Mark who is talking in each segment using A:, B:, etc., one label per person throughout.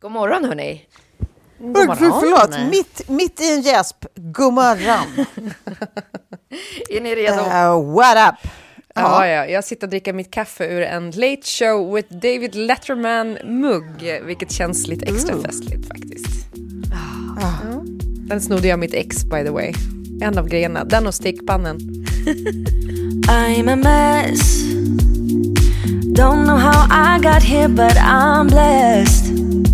A: God morgon hörni. God
B: Oj, för,
A: morgon.
B: förlåt, mitt, mitt i en gäsp. God morgon.
A: Är ni redo?
B: Uh, what up?
C: Ja, ja, jag sitter och dricker mitt kaffe ur en Late Show with David Letterman-mugg, vilket känns lite extra festligt faktiskt. Ja. Den snodde jag mitt ex, by the way. En av grejerna, den och stickpannen.
D: I'm a mess. Don't know how I got here, but I'm blessed.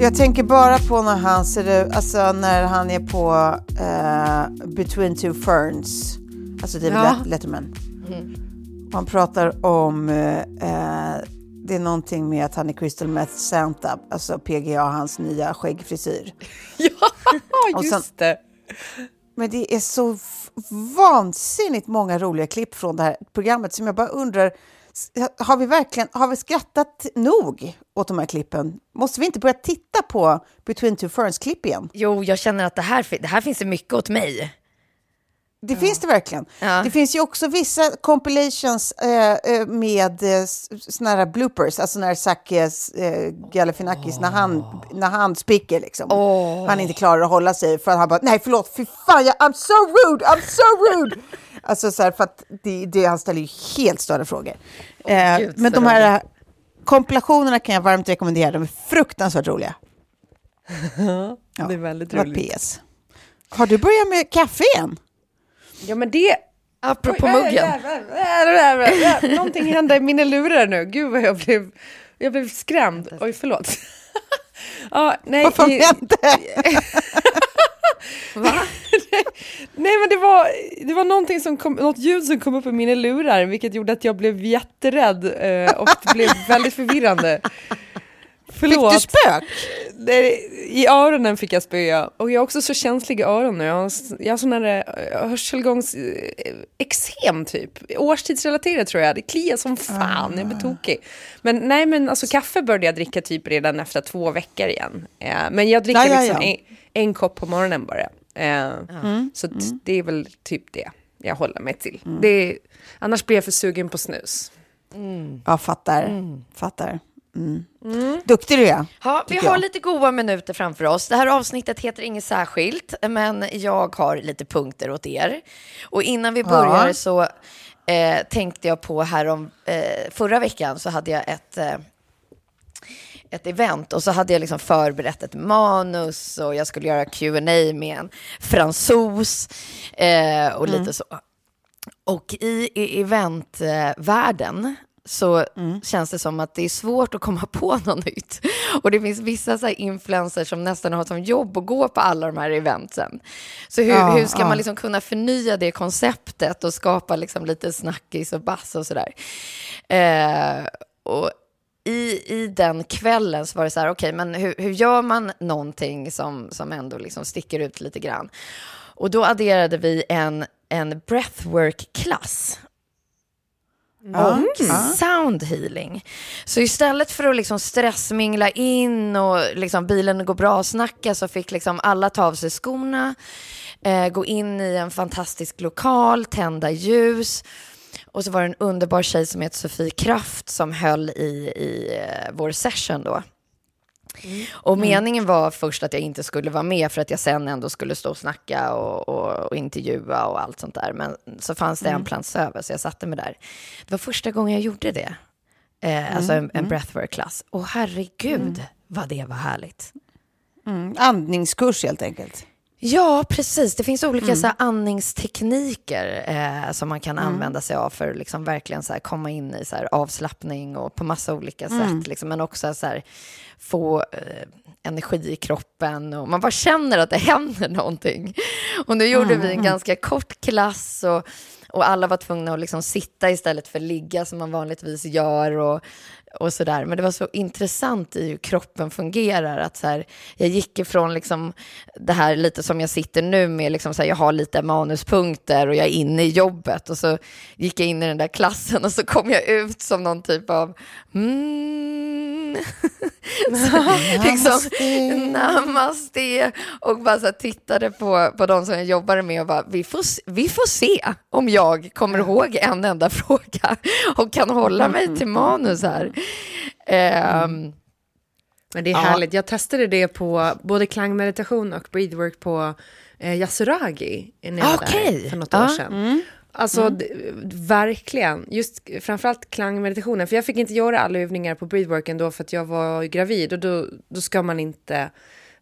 B: Jag tänker bara på när han ser ut, alltså när han är på eh, Between Two Ferns, alltså David
C: Ja.
B: Let- Letterman. Och Han pratar om, eh, det är någonting med att han är Crystal Meth Santa, alltså PGA, hans nya skäggfrisyr.
C: Ja, just
B: sen-
C: det.
B: Men det är så vansinnigt många roliga klipp från det här programmet som jag bara undrar, har vi verkligen har vi skrattat nog åt de här klippen? Måste vi inte börja titta på Between Two Ferns-klipp igen?
A: Jo, jag känner att det här, det här finns det mycket åt mig.
B: Det finns det verkligen.
A: Ja.
B: Det finns ju också vissa compilations eh, eh, med eh, såna här bloopers, alltså när Sakis eh, Galifianakis, när, han, när han spricker liksom. Han inte klarar att hålla sig för att han bara, nej förlåt, fy fan, jag, I'm so rude, I'm so rude. alltså så här, för att det, det, han ställer ju helt större frågor. eh,
A: Gud,
B: men de här eh, kompilationerna kan jag varmt rekommendera, de är fruktansvärt roliga. Ja,
C: Det är väldigt
B: det
C: roligt.
B: PS. Har du börjat med kaffe igen?
C: Ja, men det...
A: Apropå
C: Oj,
A: muggen.
C: äh, äh, äh, äh, äh, Någonting hände i mina lurar nu. Gud vad jag blev, jag blev skrämd. Oj, förlåt. ja, nej,
B: Vad fan
C: i-
B: hände?
C: Nej men det var, det var någonting som kom, något ljud som kom upp i mina lurar vilket gjorde att jag blev jätterädd eh, och det blev väldigt förvirrande. Förlåt.
B: Fick du spök?
C: Det, I öronen fick jag spöa och jag är också så känslig i öronen. Jag har, jag har sån här eh, hörselgångs... eh, typ. Årstidsrelaterat tror jag. Det kliar som fan, jag blir
B: Ah.
C: tokig. Men nej men alltså kaffe började jag dricka typ redan efter två veckor igen. Eh, men jag dricker
B: Ja, ja,
C: liksom
B: ja.
C: En, en kopp på morgonen bara. Eh, Så att det är väl typ det jag håller mig till. Det är, annars blir jag för sugen på snus.
B: Jag fattar. fattar. Mm. Duktig du är.
A: Ja, vi har
B: jag.
A: lite goda minuter framför oss. Det här avsnittet heter inget särskilt, men jag har lite punkter åt er. Och innan vi börjar
B: Ja.
A: så eh, tänkte jag på här om eh, förra veckan så hade jag ett eh, ett event och så hade jag liksom förberett ett manus och jag skulle göra Q&A med en fransos eh, och lite så. Och i, i eventvärlden så känns det som att det är svårt att komma på något nytt. Och det finns vissa så influencers som nästan har som jobb att gå på alla de här eventsen. Så hur,
B: Ja,
A: hur ska
B: ja.
A: man liksom kunna förnya det konceptet och skapa liksom lite snackis och bass och sådär? Eh, och i, i den kvällen så var det så här, okej, okay, men hur, hur gör man någonting som, som ändå liksom sticker ut lite grann? Och då adderade vi en, en breathwork-klass och mm. sound healing. Så istället för att liksom stressmingla in och liksom bilen går bra att snacka så fick liksom alla ta av sig skorna, eh, gå in i en fantastisk lokal, tända ljus. Och så var det en underbar tjej som heter Sofie Kraft som höll i, i eh, vår session då. Mm. Och mm. meningen var först att jag inte skulle vara med för att jag sen ändå skulle stå och snacka och, och, och intervjua och allt sånt där. Men så fanns det mm. en plats över så jag satte mig där. Det var första gången jag gjorde det. Eh, mm. Alltså en, en mm. breathwork-klass. Och herregud mm. vad det var härligt.
B: Andningskurs helt enkelt.
A: Ja, precis. Det finns olika mm. så här, andningstekniker eh, som man kan mm. använda sig av för att liksom, verkligen så här, komma in i så här, avslappning och på massa olika mm. sätt. Liksom, men också så här, få eh, energi i kroppen och man bara känner att det händer någonting. Och nu gjorde vi en mm. ganska kort klass och, och alla var tvungna att liksom sitta istället för ligga som man vanligtvis gör. Och, och sådär. Men det var så intressant i hur kroppen fungerar. Att så här, jag gick ifrån liksom det här lite som jag sitter nu med, liksom så här, jag har lite manuspunkter och jag är inne i jobbet. Och så gick jag in i den där klassen och så kom jag ut som någon typ av mm, så, liksom, namaste. Och bara så här, tittade på, på de som jag jobbade med och bara, vi får, vi får se om jag kommer ihåg en enda fråga och kan hålla mig till manus här.
C: Um, men det är ja. härligt. Jag testade det på både klangmeditation och breathwork på eh, Yasuragi när jag okay. var där för något år sedan. Mm. Alltså mm. verkligen, just framförallt klangmeditationen. För jag fick inte göra alla övningar på breathworken då för att jag var gravid och då, då ska man inte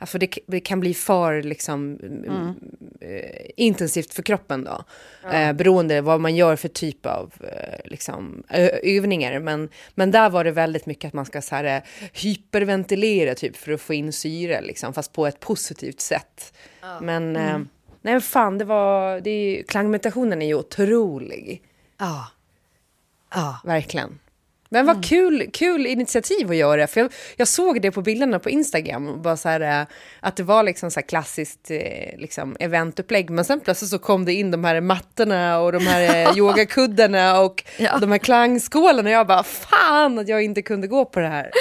C: Alltså det, det kan bli för liksom, mm. eh, intensivt för kroppen då. Ja. Eh, beroende vad man gör för typ av eh, liksom, övningar. Men, men där var det väldigt mycket att man ska så här, eh, hyperventilera typ för att få in syre, liksom, fast på ett positivt sätt. Ja. Men eh, nej, fan, det var, det är, klangmeditationen är ju otrolig.
A: Ja.
C: Ja. Verkligen. Men vad mm. kul, kul initiativ att göra, för jag, jag såg det på bilderna på Instagram, bara så här, eh, att det var liksom så här klassiskt eh, liksom, eventupplägg, men sen plötsligt så kom det in de här mattorna och de här eh, yogakuddarna och ja. de här klangskålarna och jag bara, fan att jag inte kunde gå på det här.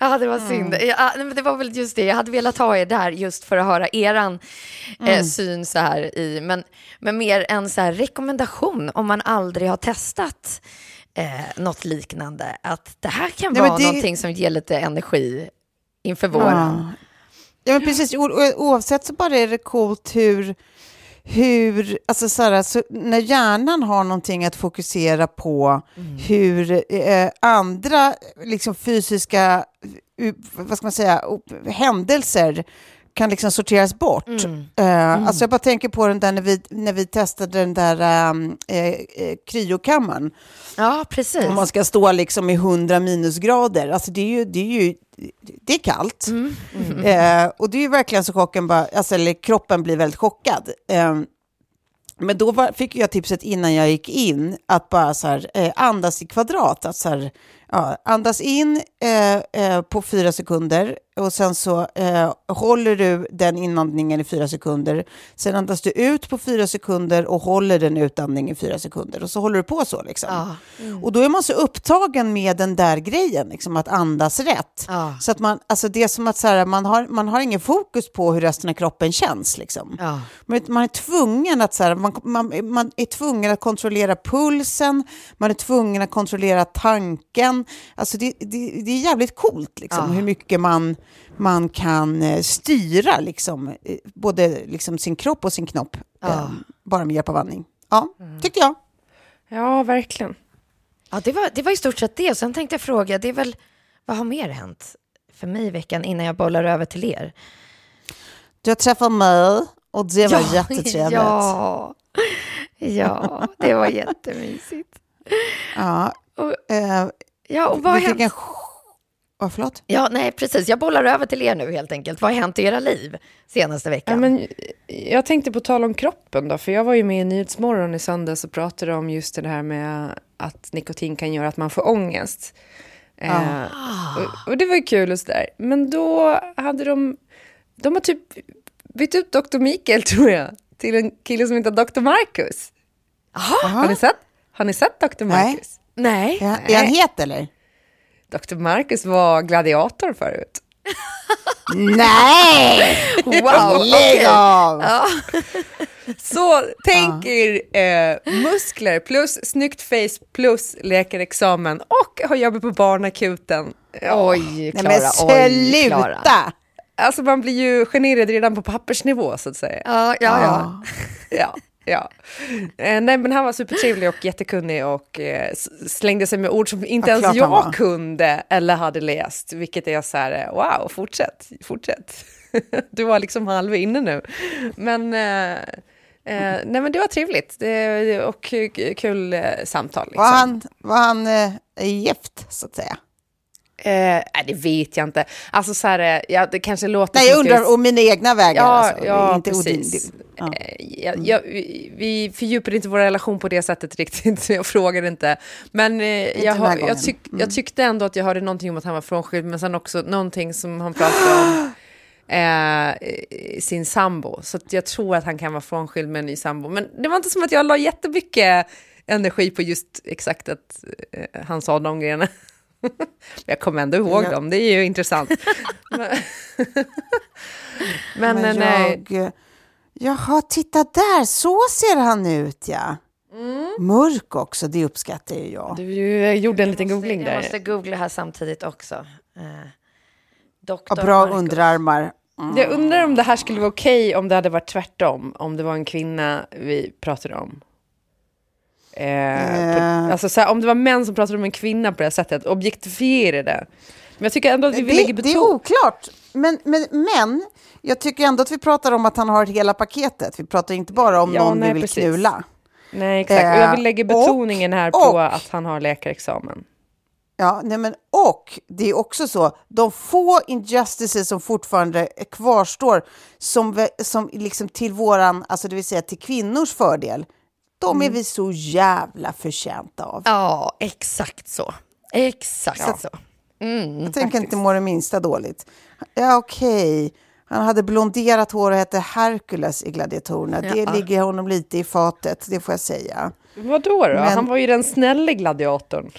A: Ja, det var synd. Mm. Ja, det var väl just det, jag hade velat ha er där just för att höra eran mm. eh, syn så här i, men, men mer en så rekommendation om man aldrig har testat eh, något liknande. Att det här kan Nej, vara det... någonting som ger lite energi inför våren.
B: Ja, ja men precis. O oavsett så bara är det coolt hur, hur alltså så här, så när hjärnan har någonting att fokusera på, mm. hur eh, andra liksom, fysiska vad ska man säga, händelser kan liksom sorteras bort. Mm. Uh, mm. Alltså jag bara tänker på den där när vi, när vi testade den där um, eh, kryokammaren.
A: Ja, precis.
B: Om man ska stå liksom i 100 minusgrader. Alltså det är ju, det är ju det är kallt. Mm. Mm. Uh, och det är ju verkligen så chocken bara, alltså, eller kroppen blir väldigt chockad. Uh, men då var, fick jag tipset innan jag gick in att bara så här, eh, andas i kvadrat. Att så här, ja, andas in eh, eh, på fyra sekunder och sen så eh, håller du den inandningen i fyra sekunder. Sen andas du ut på fyra sekunder och håller den utandningen i fyra sekunder. Och så håller du på så liksom. Ah, mm. Och då är man så upptagen med den där grejen, liksom att andas rätt. Ah. Så att man, alltså det är som att så här, man, har, man har ingen fokus på hur resten av kroppen känns. Liksom. Ah. Men man är tvungen att så här, man, man, man är tvungen att kontrollera pulsen, man är tvungen att kontrollera tanken. Alltså det, det, det är jävligt coolt liksom, hur mycket man man kan eh, styra liksom, eh, både liksom sin kropp och sin knopp ja. eh, bara med hjälp av andning. Ja, mm. tycker jag.
C: Ja, verkligen.
A: Ja, det var, det var i stort sett det. Sen tänkte jag fråga, det är väl, vad har mer hänt för mig i veckan innan jag bollar över till er?
B: Du har träffat mig och det var ja, jättetrevligt.
A: Ja, ja, det var jättemysigt.
B: Ja, och, eh,
A: ja, och vad har hänt?
B: Oh, förlåt?
A: Ja, nej, precis. Jag bollar över till er nu helt enkelt. Vad har hänt i era liv senaste veckan?
C: Ja, men, jag tänkte på tal om kroppen då, för jag var ju med i Nyhetsmorgon i söndags och pratade om just det här med att nikotin kan göra att man får ångest. Eh, och, och det var ju kul och sådär. Men då hade de, de har typ bytt ut Dr. Mikael tror jag, till en kille som heter Dr. Marcus. Har ni sett? Har ni sett Dr.
B: Nej.
C: Marcus?
A: Nej.
B: Ja, är han het eller?
C: Dr. Marcus var gladiator förut.
B: Nej!
A: Wow,
B: Lägg av!
C: Så tänk er eh, muskler plus snyggt face plus läkarexamen och ha jobbat på barnakuten. Ja,
A: Oj,
B: Nej
A: Klara.
B: men
A: Oj, Klara.
B: sluta!
C: Alltså man blir ju generad redan på pappersnivå så att säga.
A: Ja, ja, ja.
C: Ja, ja. Eh, nej men han var supertrevlig och jättekunnig och eh, slängde sig med ord som inte
B: Ja,
C: ens jag kunde eller hade läst. Vilket är så här, eh, wow, fortsätt, fortsätt. du var liksom halv inne nu. Men, eh, eh, nej men det var trevligt det, och kul eh, samtal. Liksom.
B: Var han, var han gift, så att säga?
C: Eh, nej, det vet jag inte. Alltså så här, eh, ja, det kanske låter...
B: Nej, jag undrar om mina egna vägar.
C: Ja,
B: alltså.
C: ja
B: inte Odin.
C: precis.
B: Ja.
C: Eh, Jag, jag, vi- fördjupade inte vår relation på det sättet riktigt, så jag frågade inte. Men eh,
B: här
C: har, jag, tyck,
B: Mm.
C: jag tyckte ändå att jag hörde någonting om att han var frånskild, men sen också någonting som han pratade om eh, sin sambo. Så jag tror att han kan vara frånskild med en ny sambo. Men det var inte som att jag la jättemycket energi på just exakt att eh, han sa de grejerna. jag kommer ändå ihåg
B: Ja.
C: dem, det är ju intressant. men men,
B: Men
C: eh, nej.
B: jag... Jaha, titta där, så ser han ut ja.
C: Mm.
B: Mörk också, det uppskattar ju jag.
C: Du eh, gjorde en liten googling
A: Jag
C: där.
A: måste googla här samtidigt också. Eh,
B: Och
A: Doktor
B: bra
A: Marcus.
B: underarmar.
C: Jag undrar om det här skulle vara okej om det hade varit tvärtom. Om det var en kvinna vi pratade om. Eh, på,
B: Eh.
C: alltså så här, om det var män som pratade om en kvinna på det här sättet, objektifiera det. Men jag tycker ändå att vi vill
B: Det,
C: lägga
B: det är
C: beton...
B: oklart. Men, men, men jag tycker ändå att vi pratar om att han har hela paketet. Vi pratar inte bara om
C: Ja,
B: någon
C: nej,
B: vi vill
C: precis.
B: knulla.
C: Nej, exakt. Och jag vill lägga
B: Eh,
C: betoningen här på
B: och-
C: att han har läkarexamen.
B: Ja, nej men, och det är också så, de få injustices som fortfarande kvarstår, som, som liksom till våran, alltså det vill säga till kvinnors fördel, de
C: Mm.
B: är vi så jävla förtjänta av.
A: Ja, exakt så. Exakt så.
B: Jag tänker inte må det minsta dåligt. Ja, okej. Han hade blonderat hår och hette Hercules i Gladiatorerna. Det
A: Ja.
B: ligger honom lite i fatet, det får jag säga.
C: Vadå då?
B: Men-
C: Han var ju den snälle gladiatorn.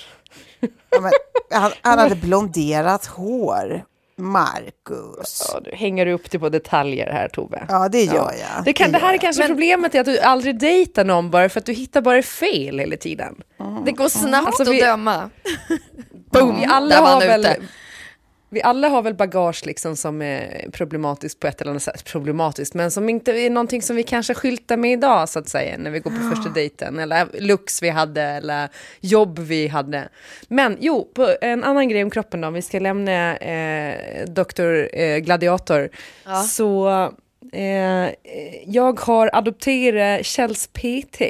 B: Ja, men, han, han hade blonderat hår. Marcus.
C: Ja, du hänger upp dig på detaljer här Tove.
B: Ja, det gör jag.
C: Det, kan,
B: Det
C: det här
B: gör
C: är kanske problemet är att du aldrig dejtar någon bara för att du hittar bara fel hela tiden.
A: Det går snabbt
C: Alltså,
A: att
C: vi-
A: döma.
C: Vi alla,
A: där var
C: har väl,
A: ute.
C: Vi alla har väl bagage liksom som är problematiskt på ett eller annat sätt. Problematiskt, men som inte är någonting som vi kanske skyltar med idag så att säga. När vi går på första dejten. Eller looks vi hade eller jobb vi hade. Men jo, på en annan grej om kroppen då. Om vi ska lämna eh, Dr. Eh, Gladiator. Så eh, jag har adopterat Kjells PT.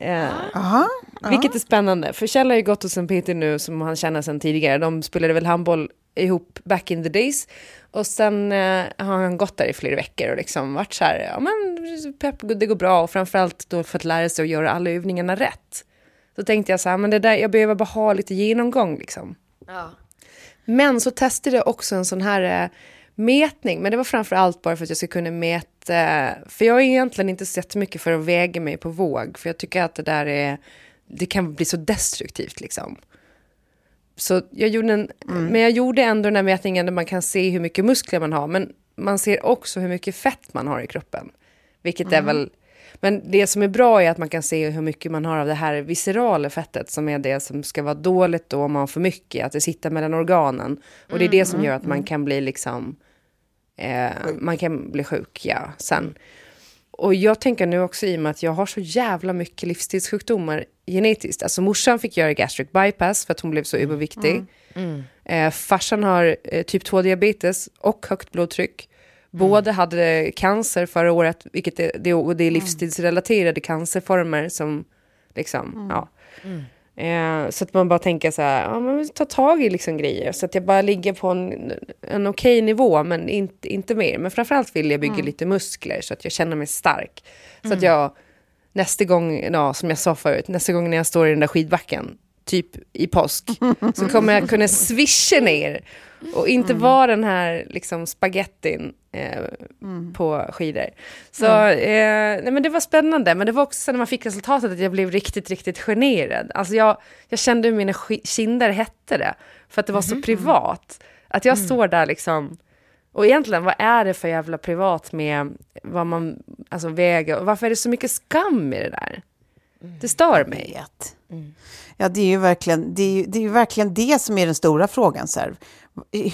C: Eh,
B: Aha.
C: vilket är spännande, för Kjell har ju gått hos en PT nu som han känner sedan tidigare. De spelade väl handboll ihop back in the days. Och sen eh, har han gått där i flera veckor och liksom varit så här, ja men pepp, det går bra. Och framförallt då för att lära sig att göra alla övningarna rätt. Så tänkte jag så här, men det där, jag behöver bara ha lite genomgång liksom.
A: Ja.
C: Men så testade jag också en sån här eh, mätning, men det var framför allt bara för att jag skulle kunna mäta, för jag är egentligen inte så mycket för att väga mig på våg, för jag tycker att det där är, det kan bli så destruktivt liksom. Så jag gjorde en, men jag gjorde ändå den här mätningen där man kan se hur mycket muskler man har, men man ser också hur mycket fett man har i kroppen. Vilket är väl, men det som är bra är att man kan se hur mycket man har av det här viscerala fettet som är det som ska vara dåligt då om man har för mycket, att det sitter mellan organen. Och det är det som gör att man kan bli liksom, eh, man kan bli sjuk, ja, sen. Och jag tänker nu också i och med att jag har så jävla mycket livsstilssjukdomar genetiskt. Alltså morsan fick göra gastric bypass för att hon blev så överviktig. Eh, farsan har eh, typ 2-diabetes och högt blodtryck. Båda hade cancer förra året, vilket är, det, är livsstilsrelaterade cancerformer som liksom, ja. Eh, så att man bara tänker så här, ja, men ta tag i liksom grejer. Så att jag bara ligger på en, en okej nivå, men inte, inte mer. Men framförallt vill jag bygga lite muskler så att jag känner mig stark. Så att jag nästa gång, ja, som jag sa förut, nästa gång när jag står i den där skidbacken, typ i påsk, så kommer jag kunna swisha ner och inte
B: Mm.
C: vara den här liksom spagettin eh,
B: Mm.
C: på skidor. Så eh, nej, men det var spännande, men det var också när man fick resultatet att jag blev riktigt, riktigt generad. Alltså jag, jag kände hur mina kinder hette det, för att det var så privat. Att jag
B: Mm.
C: står där liksom, och egentligen vad är det för jävla privat med vad man alltså, väger, och varför är det så mycket skam i det där? Det stör mig.
B: vet. Ja, det är, ju verkligen, det, är ju, det är verkligen det som är den stora frågan. Så här.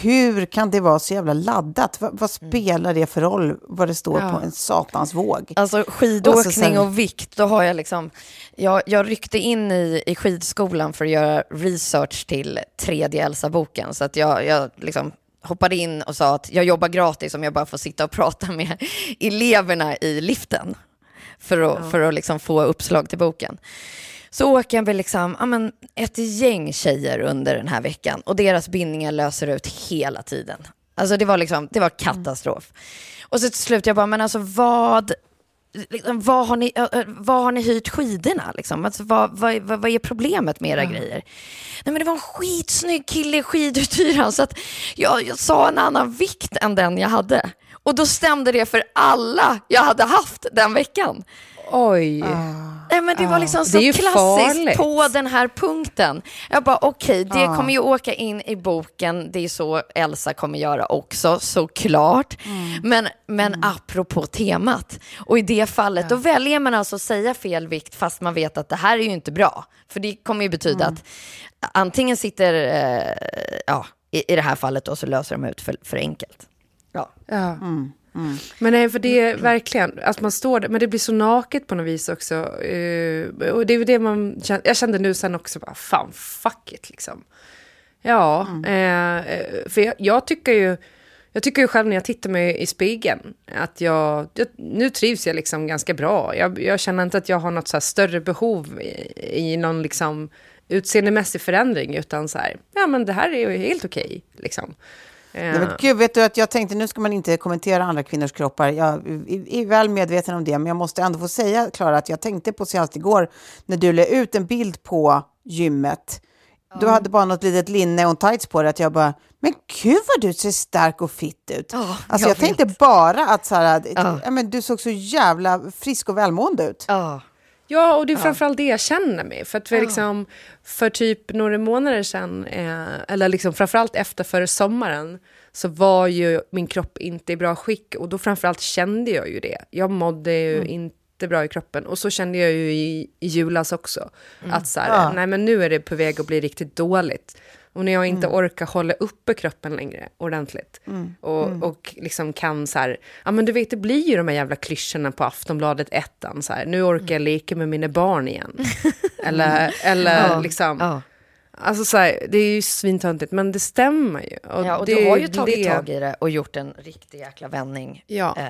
B: Hur kan det vara så jävla laddat? Vad, vad spelar det för roll vad det står
C: Ja.
B: på en satans våg?
A: Alltså
B: Och så
A: skidåkning
B: sen-
A: och vikt, då har jag liksom... Jag, jag ryckte in i, i skidskolan för att göra research till tredje Elsa-boken. Så att jag, jag liksom hoppade in och sa att jag jobbar gratis om jag bara får sitta och prata med eleverna i liften. För att, för att liksom få uppslag till boken. Så åker med liksom, ja, men ett gäng tjejer under den här veckan och deras bindningar löser ut hela tiden. Alltså det var liksom, det var katastrof. Och så till slut jag bara, men alltså vad, liksom, vad, har, ni, vad har ni hyrt skidorna? Liksom? Alltså, vad, vad, vad, är problemet med era grejer? Nej men det var en skitsnygg kille i skiduthyraren så att jag, jag sa en annan vikt än den jag hade. Och då stämde det för alla jag hade haft den veckan.
C: Oj.
A: Nej, men det var liksom så klassiskt
C: farligt.
A: på den här punkten. Jag bara, okej, det
B: Ah.
A: kommer ju åka in i boken. Det är så Elsa kommer göra också, såklart. Men, men apropå temat. Och i det fallet, då väljer man alltså att säga fel vikt fast man vet att det här är ju inte bra. För det kommer ju betyda att antingen sitter, eh, ja, i, i det här fallet då så löser de ut för, för enkelt. Ja.
C: Ja. Men nej, för det är verkligen, att man står där, men det blir så naket på något vis också. eh, och det är det man känner, jag kände nu sen också, bara, fan, fuck it liksom. Ja, eh, eh, för jag, jag tycker ju, jag tycker ju själv när jag tittar mig i spegeln, att jag, jag nu trivs jag liksom ganska bra. Jag, jag känner inte att jag har något så större behov i, i någon liksom utseendemässig förändring, utan så här, ja men det här är ju helt okej, liksom.
B: Nej, men gud, vet du att jag tänkte nu ska man inte kommentera andra kvinnors kroppar. Jag är, väl medveten om det, men jag måste ändå få säga, Klara, att jag tänkte på senast igår när du la ut en bild på gymmet. Du hade bara något litet linne och en tights på dig, att jag bara, men gud vad du ser stark och fit ut.
A: Ja,
B: alltså jag,
A: jag
B: tänkte bara att så här,
A: Ja.
B: ja, men du såg så jävla frisk och välmående ut.
A: Ja.
C: Ja, och det är framförallt det jag känner mig. För att vi liksom, för typ några månader sedan, eh, eller liksom framförallt efter före sommaren, så var ju min kropp inte i bra skick. Och då framförallt kände jag ju det. Jag mådde ju inte bra i kroppen. Och så kände jag ju i, i julas också. Att så här,
B: Ja.
C: nej men nu är det på väg att bli riktigt dåligt. Och när jag inte orkar hålla uppe kroppen längre ordentligt. Och, och liksom kan så här, ja men du vet det blir ju de här jävla klyschorna på Aftonbladet ettan så här, nu orkar jag leka med mina barn igen. eller eller
A: Ja,
C: liksom,
A: ja.
C: Alltså så här, det är ju svintöntigt men det stämmer ju.
A: Ja, och
C: det,
A: du har ju
C: det-
A: tagit tag i det och gjort en riktig jäkla vändning.
C: Ja.
A: Eh,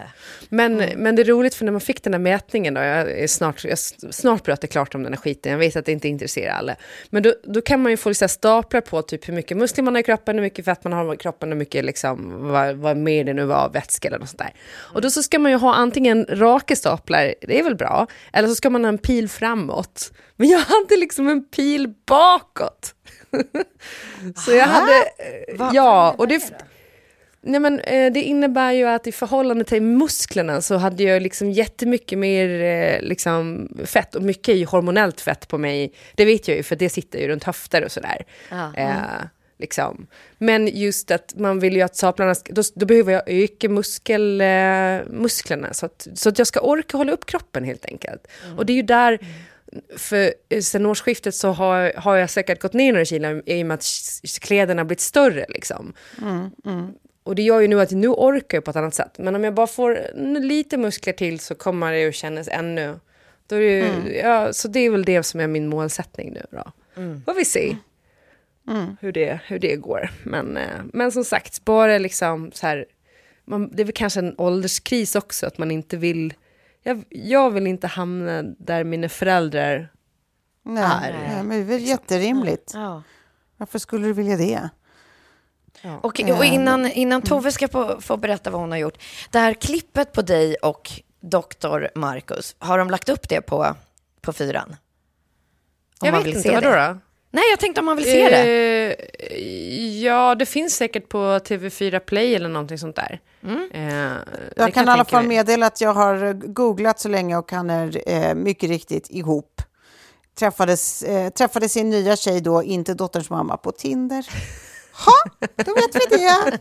C: Men, men det är roligt för när man fick den här mätningen då, jag snart, jag snart pratar klart om den här skiten, jag vet att det inte intresserar alla. Men då, då kan man ju få så här staplar på typ hur mycket muskler man har i kroppen, hur mycket fett man har i kroppen, hur mycket liksom, vad, vad mer det nu var, vätska eller något sånt där. Och då så ska man ju ha antingen raka staplar, det är väl bra, eller så ska man ha en pil framåt. Men jag hade liksom en pil bakåt. så jag hade, eh, ja, och det... Nej, men, eh, det innebär ju att i förhållande till musklerna så hade jag liksom jättemycket mer eh, liksom, fett och mycket är ju hormonellt fett på mig. Det vet jag ju för det sitter ju runt höfter och sådär.
A: Ja.
C: Eh, liksom. Men just att man vill ju att staplarna, ska, då, då behöver jag öka muskel, eh, musklerna så att, så att jag ska orka hålla upp kroppen helt enkelt. Och det är ju där, för eh, sen årsskiftet så har, har jag säkert gått ner några kilo i och med att kläderna har blivit större liksom. Och det gör ju nu att nu orkar jag på ett annat sätt. Men om jag bara får lite muskler till så kommer det att kännas ännu... Då är det, ju, ja, så det är väl det som är min målsättning nu då. Får vi se hur, det, hur det går. Men, eh, men som sagt, bara liksom så här... Man, det är väl kanske en ålderskris också, att man inte vill... Jag, jag vill inte hamna där mina föräldrar...
B: Nej,
C: Är.
B: nej, men det är väl jätterimligt.
A: ja.
B: Varför skulle du vilja det?
A: Och, och innan, innan Tove ska få, få berätta vad hon har gjort. Det här klippet på dig och doktor Marcus, har de lagt upp det på, på fyran? Om
C: Jag
A: man
C: vet
A: vill
C: inte,
A: se
C: vadå
A: det.
C: då?
A: Nej, jag tänkte om man vill se det.
C: Eh, ja, det finns säkert på TV4 Play eller någonting sånt där.
A: Mm.
C: Eh,
B: Jag kan i alla fall meddela att jag har googlat så länge och han är eh, mycket riktigt ihop. Träffades, eh, träffade sin nya tjej då, inte dotterns mamma, på Tinder. Ha, då vet vi det.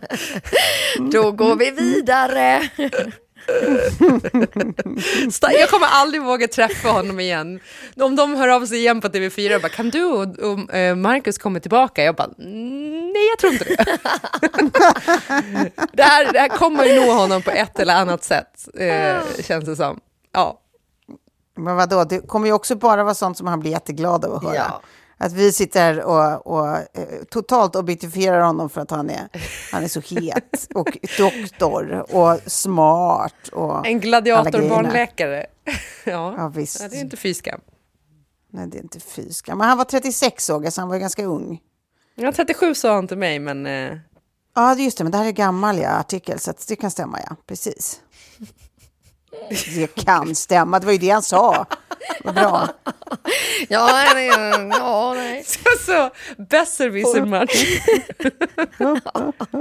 A: Då går vi vidare.
C: Jag kommer aldrig våga träffa honom igen. Om de hör av sig igen på TV4 och bara, kan du och, och eh, Marcus komma tillbaka? Jag bara, "Mm, nej jag tror inte det. det, här, det här kommer ju nå honom på ett eller annat sätt, eh, känns det som. Ja.
B: Men vadå, det kommer ju också bara vara sånt som han blir jätteglad av att höra.
A: Ja.
B: Att vi sitter och, och eh, totalt objektifierar honom för att han är, han är så het och doktor och smart. Och
C: En gladiatorbarnläkare. ja.
B: Ja, visst.
C: ja, det är inte fy skam.
B: Nej, det är inte fyska. Men han var 36 såg jag, så han var ganska ung.
C: Ja, 37 sa han till mig, men... Eh,
B: Ja, just det, men det här är gammal ja, artikel, så det kan stämma, ja. Precis. Det kan stämma, det var ju det han sa. Vad bra.
A: Ja, nej, ja, nej.
C: så, så besserwisser Martin.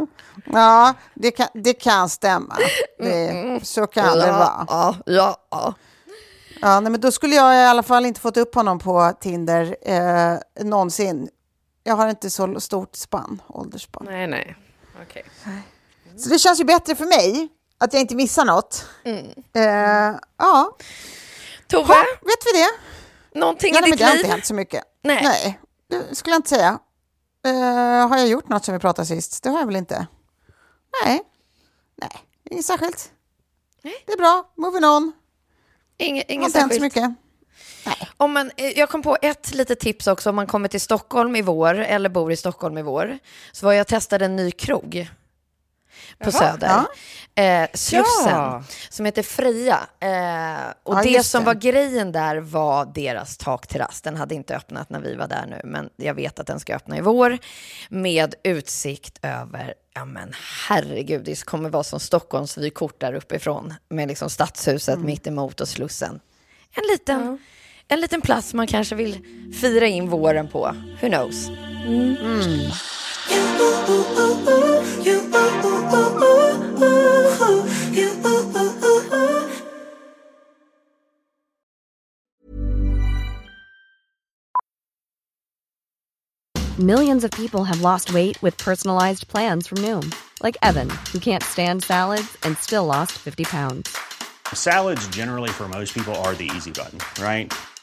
B: Ja, det kan, det kan stämma. Det, så kan det vara.
A: Ja, ja, ja.
B: Ja, nej, men då skulle jag i alla fall inte fått upp honom på Tinder eh, någonsin. Jag har inte så stort spann, åldersspann.
C: nej, nej. Okej.
B: Så det känns ju bättre för mig att jag inte missar något.
A: Mm.
B: Eh, ja,
A: Tove,
B: ha, vet vi det?
A: någonting i
B: nej, men
A: ditt
B: det har
A: liv?
B: inte hänt så mycket.
A: Nej.
B: Nej, det skulle jag inte säga. Eh, har jag gjort något som vi pratade sist? Det har jag väl inte? Nej, nej, inget särskilt. Det är bra, moving on.
A: Inge, inget
B: hänt så
A: särskilt.
B: mycket.
A: Om man, eh, jag kom på ett litet tips också om man kommer till Stockholm i vår eller bor i Stockholm i vår. Så var jag testade en ny krog på Söder. Eh, Slussen,
C: Ja.
A: som heter Freja. Eh, och
B: Ja,
A: det som
B: det.
A: var grejen där var deras takterrass. Den hade inte öppnat när vi var där nu, men jag vet att den ska öppna i vår. Med utsikt över, ja men herregud, det kommer vara som Stockholms vykort där uppifrån. Med liksom stadshuset
B: Mm.
A: mitt emot och Slussen. En liten, en liten plats man kanske vill fira in våren på. Who knows?
E: Millions of people have lost weight with personalized plans from Noom, like Evan, who can't stand salads and still lost 50 pounds.
F: Salads, generally, for most people, are the easy button, right?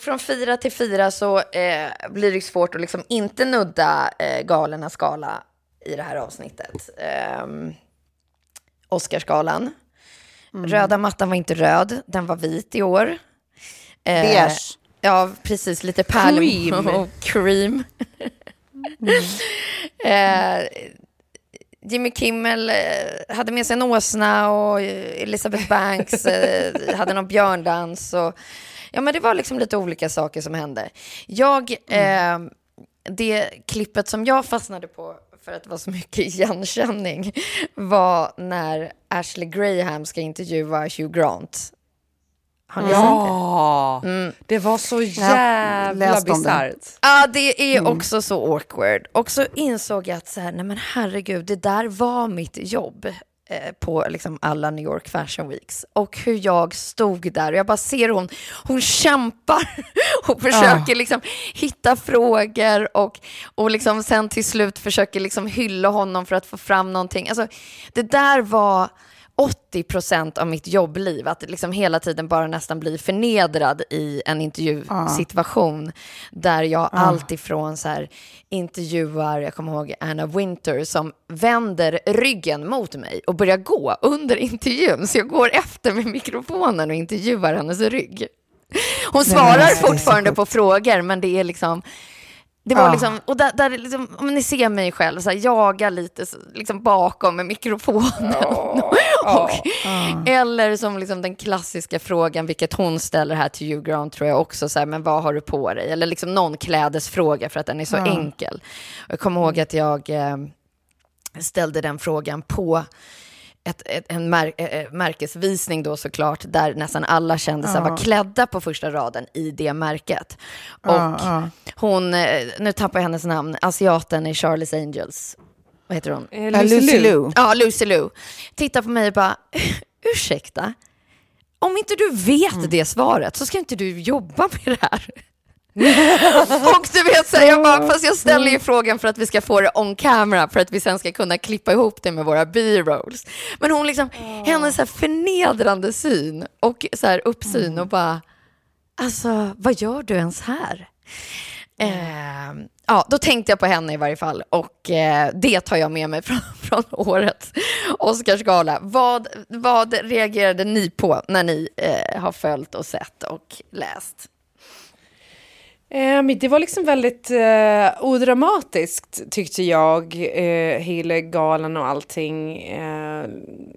A: Från fyra till fyra så eh, blir det svårt att liksom inte nudda eh, galerna skala i det här avsnittet. Eh, Oscarsgalan. Röda mattan var inte röd, den var vit i år. Eh,
B: Beige.
A: Ja, precis. Lite pärl
C: Cream.
A: och cream. eh, Jimmy Kimmel eh, hade med sig en åsna och eh, Elizabeth Banks eh, hade någon björndans. Och, ja, men det var liksom lite olika saker som hände. Jag eh, det klippet som jag fastnade på för att det var så mycket igenkänning var när Ashley Graham ska intervjua Hugh Grant. Har ni sett det?
C: Ja, det var så jävla bisarrt.
A: Ja, det är också så awkward. Och så insåg jag att så här, nej men herregud, det där var mitt jobb på liksom alla New York Fashion Weeks. Och hur jag stod där och jag bara ser hon, hon kämpar och försöker liksom hitta frågor och, och liksom sen till slut försöker liksom hylla honom för att få fram någonting. Alltså, det där var 80 procent av mitt jobbliv, att liksom hela tiden bara nästan bli förnedrad i en intervjusituation där jag alltifrån så här intervjuar, jag kommer ihåg Anna Winter som vänder ryggen mot mig och börjar gå under intervjun, så jag går efter med mikrofonen och intervjuar hennes rygg. Hon svarar fortfarande på frågor, men det är liksom det var
B: Ja.
A: liksom, och där, där liksom, om ni ser mig själv, så här, jaga lite så, liksom bakom med mikrofonen. och, Eller som liksom den klassiska frågan, vilket hon ställer här till Hugh Grant tror jag också, så här, men vad har du på dig? Eller liksom någon klädesfråga för att den är så enkel. Och jag kommer ihåg att jag eh, ställde den frågan på ett, ett, en mär, eh, märkesvisning då såklart, där nästan alla kändisar var klädda på första raden i det märket. Och hon, eh, nu tappar jag hennes namn, asiaten i Charlie's Angels. Vad heter hon?
C: Eh,
B: Ja,
C: Lucy
B: Lucy.
C: Liu.
A: Ja, Lucy Liu. Tittar på mig och bara, ursäkta, om inte du vet det svaret så ska inte du jobba med det här. och du vet, så här, jag bara, fast jag ställer ju frågan för att vi ska få det on camera, för att vi sen ska kunna klippa ihop det med våra b-rolls. Men hon liksom, hennes så här förnedrande syn och så här uppsyn och bara, alltså vad gör du ens här? Eh, ja, då tänkte jag på henne i varje fall och eh, det tar jag med mig från, från årets Oscarsgala. Vad, vad reagerade ni på när ni eh, har följt och sett och läst?
C: Eh, men det var liksom väldigt eh, odramatiskt tyckte jag, eh, hela galan och allting. Eh,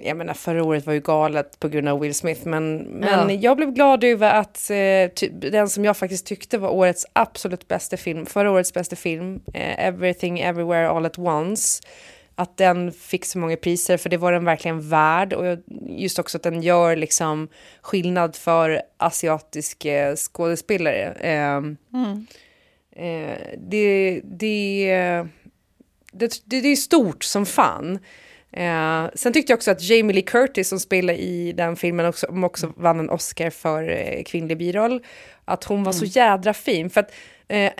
C: jag menar förra året var ju galet på grund av Will Smith men, men
A: Ja.
C: jag blev glad över att eh, den som jag faktiskt tyckte var årets absolut bästa film, förra årets bästa film, eh, Everything Everywhere All At Once, att den fick så många priser för det var den verkligen värd och just också att den gör liksom skillnad för asiatiska skådespelare. Ehm, Eh, det, det, det, det, är stort som fan. Eh, sen tyckte jag också att Jamie Lee Curtis som spelar i den filmen också, som också vann en Oscar för eh, kvinnlig biroll, att hon var så jädra fin. För att, eh,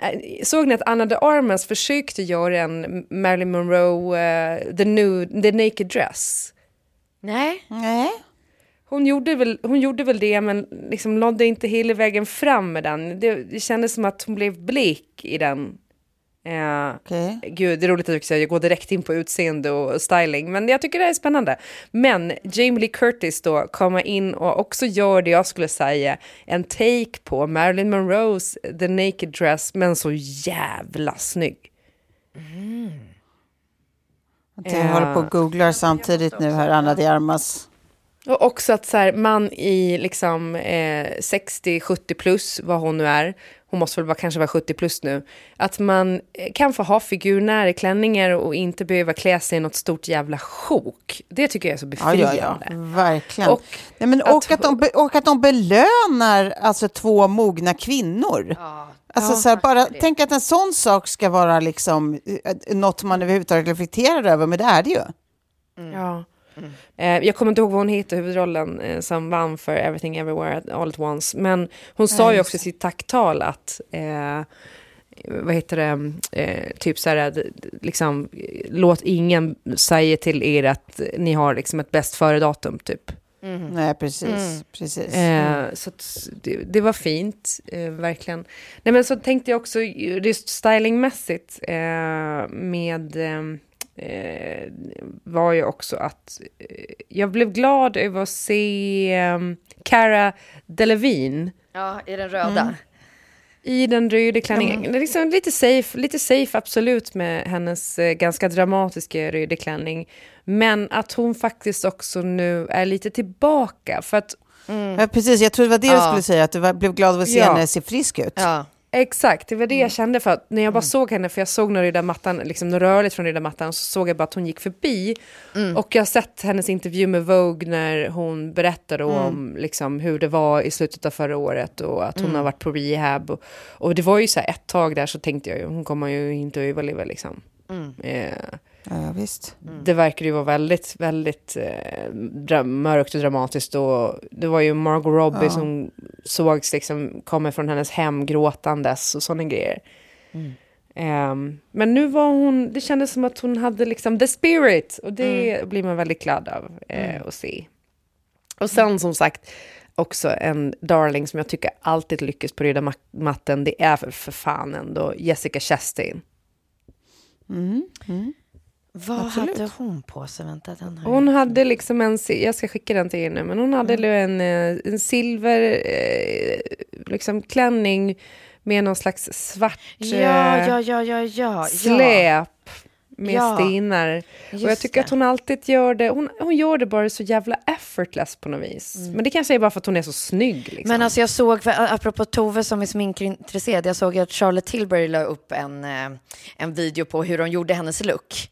C: såg ni att Anna de Armas försökte göra en Marilyn Monroe, eh, the, new, the Naked Dress?
A: Nej.
B: Nej.
C: Hon gjorde, väl, hon gjorde väl det, men liksom nådde inte hela vägen fram med den. Det, det kändes som att hon blev blek i den. Eh,
B: Okej.
C: Gud, det är roligt att jag, säger, jag går direkt in på utseende och styling, men jag tycker det är spännande. Men Jamie Lee Curtis då kommer in och också gör det jag skulle säga, en take på Marilyn Monroes The Naked Dress, men så jävla snygg.
B: Jag håller på och googlar samtidigt nu här, Anna de Armas.
C: Och också att så här, man i liksom eh, 60-70 plus, vad hon nu är, hon måste väl vara, kanske vara 70 plus nu, att man eh, kan få ha figurnära klänningar och inte behöva klä sig i något stort jävla sjok. Det tycker jag är så
B: Ja,
C: befriande.
B: ja, ja, verkligen.
C: Och
B: Nej, men,
C: att-
B: och, att de, och att de belönar alltså, två mogna kvinnor. Alltså, så här, bara, tänk att en sån sak ska vara liksom, eh, något man överhuvudtaget reflekterar över, men det är det ju.
C: Ja. Eh, jag kommer inte ihåg vad hon heter, huvudrollen eh, som vann för Everything Everywhere All At Once. Men hon sa ju också i sitt tacktal att, eh, vad heter det, eh, typ så här, liksom, låt ingen säga till er att ni har liksom ett bäst före-datum, typ.
B: Nej, precis. precis.
C: Eh, så det, det var fint, eh, verkligen. Nej, men så tänkte jag också just stylingmässigt eh, med eh, var ju också att eh, jag blev glad över att se eh, Cara Delevingne
A: Ja, i den röda.
C: i den röda klänningen. Det är liksom lite, safe, lite safe absolut med hennes eh, ganska dramatiska röda klänning. Men att hon faktiskt också nu är lite tillbaka. För att
B: Ja, precis, jag tror det var det du
A: Ja.
B: skulle säga, att du var, blev glad av att se
C: Ja.
B: henne se frisk ut.
A: Ja.
C: Exakt, det var det jag kände för att när jag bara såg henne, för jag såg några röda mattan, liksom rörligt från mattan, så såg jag bara att hon gick förbi. Och jag har sett hennes intervju med Vogue när hon berättade om liksom, hur det var i slutet av förra året och att hon har varit på rehab. Och, och det var ju så här ett tag där så tänkte jag ju, hon kommer ju inte att överleva liksom. Eh,
B: Ja, visst.
C: det verkar ju vara väldigt, väldigt eh, mörkt och dramatiskt. Och det var ju Margot Robbie som sågs liksom komma från hennes hem gråtandes och sådana grejer. Ehm, men nu var hon, det kändes som att hon hade liksom the spirit och det blir man väldigt glad av eh, att se. Och sen som sagt, också en darling som jag tycker alltid lyckas på röda ma- matten, det är för, för fan ändå Jessica Chastain.
A: Vad hade hon på sig? Vänta, den har
C: Hon hade liksom en, jag ska skicka den till er nu, men hon hade en, eh, en silver eh, liksom klänning med någon slags svart
A: Ja,
C: eh,
A: ja, ja, ja, ja.
C: släp med
A: Ja,
C: stenar. Och jag tycker
A: det.
C: att hon alltid gör det, hon, hon gör det bara så jävla effortless på något vis. Men det kanske är bara för att hon är så snygg. Liksom.
A: Mm. Men alltså jag såg, för- apropå Tove som är sminkintresserad, jag såg att Charlotte Tilbury la upp en, en video på hur de gjorde hennes look.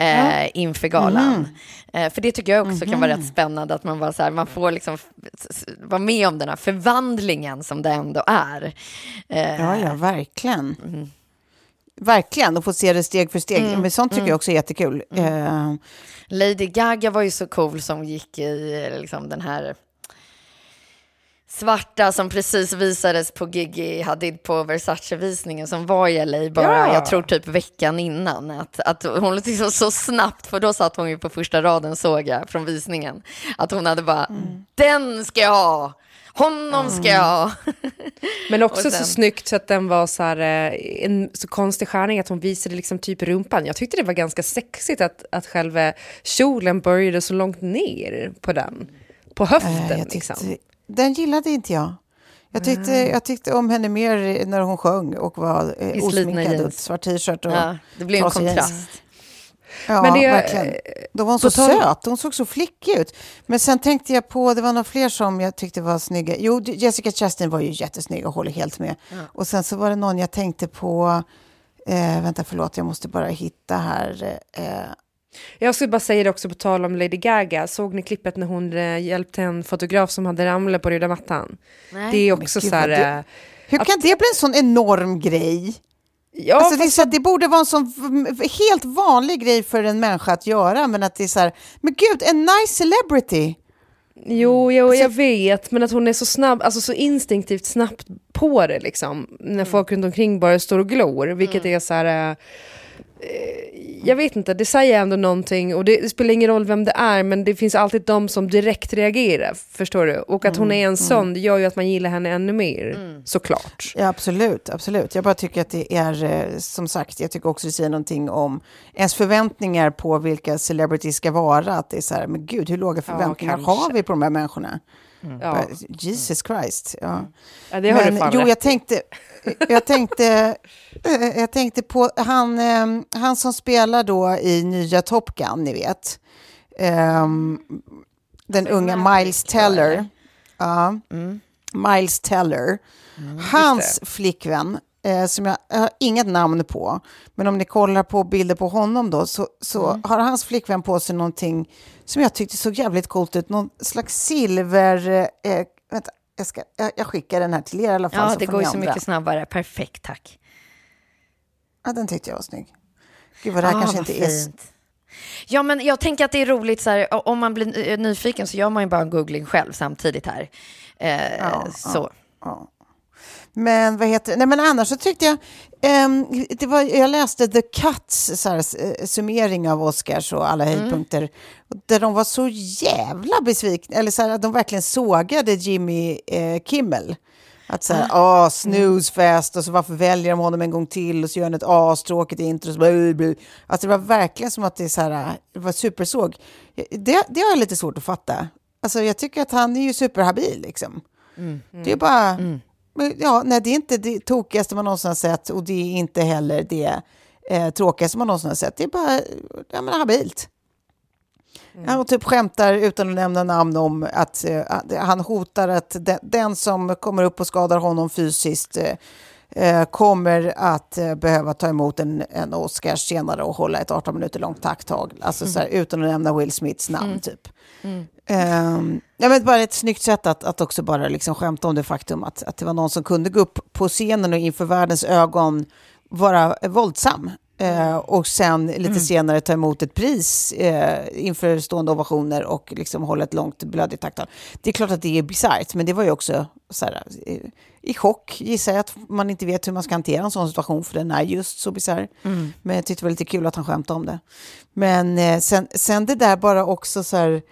A: Eh, inför galan. Eh, för det tycker jag också kan vara rätt spännande, att man, bara så här, man får liksom vara med om den här förvandlingen som det ändå är. Eh,
B: Ja, ja, verkligen. Verkligen, och få se det steg för steg. Men sånt tycker jag också är jättekul. Eh,
A: Lady Gaga var ju så cool som gick i liksom, den här svarta som precis visades på Gigi Hadid på Versace-visningen som var i LA bara,
C: Ja.
A: jag tror typ veckan innan. Att, att hon liksom så snabbt, för då satt hon ju på första raden såg jag från visningen, att hon hade bara, den ska jag ha, honom ska jag ha.
C: Men också
A: sen-
C: så snyggt så att den var så här, eh, en så konstig skärning att hon visade liksom typ rumpan. Jag tyckte det var ganska sexigt att, att själva kjolen började så långt ner på den. På höften
B: eh, jag
C: liksom.
B: Den gillade inte jag. Jag tyckte, jag tyckte om henne mer när hon sjöng och var eh, osminkad och svart t-shirt. Och
A: Ja, det blir en
B: trasig jeans.
A: kontrast.
B: Ja,
C: Men det-
B: verkligen. Då var hon så
C: tal-
B: söt, hon såg så flickig ut. Men sen tänkte jag på, det var några fler som jag tyckte var snygga. Jo, Jessica Chastain var ju jättesnygg och håller helt med. Och sen så var det någon jag tänkte på, eh, vänta förlåt, jag måste bara hitta här. Eh,
C: Jag skulle bara säga det också på tal om Lady Gaga. Såg ni klippet när hon eh, hjälpte en fotograf som hade ramlat på röda mattan?
A: Nej.
C: Det är också så här...
B: det-
C: eh,
B: hur kan det bli en sån enorm grej?
C: Ja,
B: alltså, det, är så, att det borde vara en sån helt vanlig grej för en människa att göra, men att det är så här, men gud, en nice celebrity.
C: Jo, jo
B: Alltså-
C: jag vet, men att hon är så snabb, alltså så instinktivt snabbt på det liksom. När
B: Mm.
C: folk runt omkring bara står och glor, vilket är så här... eh, jag vet inte, det säger ändå någonting och det, det spelar ingen roll vem det är men det finns alltid de som direkt reagerar, förstår du? Och att
B: Mm,
C: hon är en sån, det gör ju att man gillar henne ännu mer, såklart.
B: Ja, absolut, absolut. Jag bara tycker att det är, eh, som sagt, jag tycker också det säger någonting om ens förväntningar på vilka celebrities ska vara. Att det är så här, men gud, hur låga förväntningar
C: kanske.
B: har vi på de här människorna?
C: Ja.
B: Bara, Jesus Christ. Ja.
C: Ja, det har du
B: Men,
C: fan
B: jo, jag tänkte, jag tänkte, eh, jag tänkte på han, eh, han som spelar då i nya Top Gun, ni vet. Ehm, den unga Miles Teller. Ja, Miles Teller. Hans flickvän, eh, som jag, jag har inget namn på, men om ni kollar på bilder på honom då, så, så har hans flickvän på sig någonting som jag tyckte såg jävligt coolt ut. Någon slags silver... Eh, vänta, jag, ska, jag, jag skickar den här till er i alla fall.
A: Ja, det går ju så mycket snabbare. Perfekt, tack.
B: Ja, den tyckte jag var snygg. Gud, vad det här
A: Ah,
B: kanske inte är...
A: fint. Ja, men jag tänker att det är roligt, så här, om man blir eh, nyfiken så gör man ju bara en googling själv samtidigt här. Eh,
B: Ja,
A: så.
B: Ja. Men vad heter Nej, men annars så tyckte jag... ehm, det var, jag läste The Cuts så här, eh, summering av Oscars och alla höjdpunkter. Där de var så jävla besvikna. Eller så här, att de verkligen sågade Jimmy eh, Kimmel. Att så här, åh, snooze fest och så varför väljer de honom en gång till och så gör han ett astråkigt intro. Så alltså det var verkligen som att det, så här, det var supersåg. Det, det har jag lite svårt att fatta. Alltså jag tycker att han är ju superhabil liksom. Det är bara... Men Ja, nej, det är inte det tokigaste man någonsin har sett och det är inte heller det eh, tråkigaste man någonsin har sett. Det är bara ja, men habilt. Han typ skämtar utan att nämna namn om att, eh, han hotar att den, den som kommer upp och skadar honom fysiskt eh, kommer att eh, behöva ta emot en, en Oscars senare och hålla ett 18 minuter långt tacktag. Alltså så här, utan att nämna Will Smiths namn typ. Um, ja, men bara ett snyggt sätt att, att också bara liksom skämta om det faktum att, att det var någon som kunde gå upp på scenen och inför världens ögon vara våldsam. Eh, och sen lite senare ta emot ett pris eh, inför stående ovationer och liksom hålla ett långt blödigt tacktal. Det är klart att det är bisarrt, men det var ju också så här, eh, i chock gissar jag att man inte vet hur man ska hantera en sån situation, för den är just så bisarr. Men jag tyckte det var lite kul att han skämtade om det. Men eh, sen, sen det där bara också så här,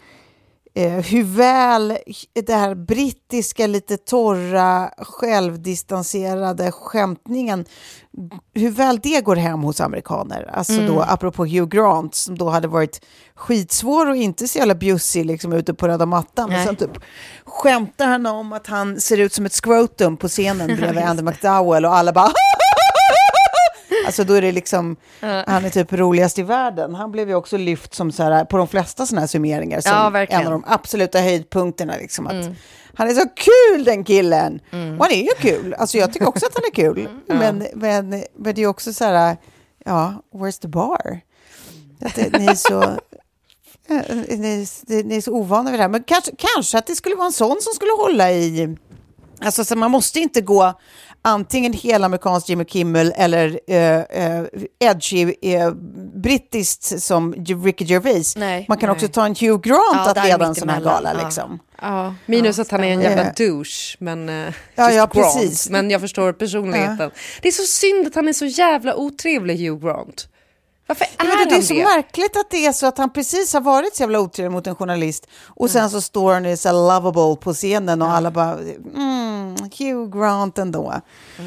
B: eh, hur väl det här brittiska, lite torra, självdistanserade skämtningen, hur väl det går hem hos amerikaner. Alltså då, apropå Hugh Grant, som då hade varit skitsvår och inte så jävla bjussig liksom ute på röda mattan. Men sen typ skämtar han om att han ser ut som ett scrotum på scenen bredvid Andy McDowell och alla bara Alltså då är det liksom, han är typ roligast i världen. Han blev ju också lyft som så här, på de flesta sådana här summeringar som
A: Ja,
B: en av de absoluta höjdpunkterna. Liksom, att Han är så kul den killen! Och han är ju kul, alltså jag tycker också att han är kul. Men, men, men det är också så här, ja, where's the bar? Att ni är så... eh, Ni, är- ni är så ovana vid det här. Men kanske, kanske att det skulle vara en sån som skulle hålla i... Alltså så man måste inte gå antingen helamerikansk Jimmy Kimmel eller eh, eh, edgy eh, brittiskt som Ricky Gervais.
A: Nej.
B: man kan
A: Nej.
B: också ta en Hugh Grant
A: Ja,
B: att leda en sån här gala.
A: ja.
B: Liksom.
C: Ja, minus att han är en jävla
B: Ja.
C: douche. Men, eh,
B: Ja, ja,
C: Grant.
B: precis.
C: men jag förstår personligheten. Det är så synd att han är så jävla otrevlig, Hugh Grant. Varför är
B: men
C: han
B: det, är så
C: det?
B: märkligt att det är så att han precis har varit så jävla otrevlig mot en journalist och sen så står han och är så lovable på scenen och alla bara mm, Hugh Grant ändå.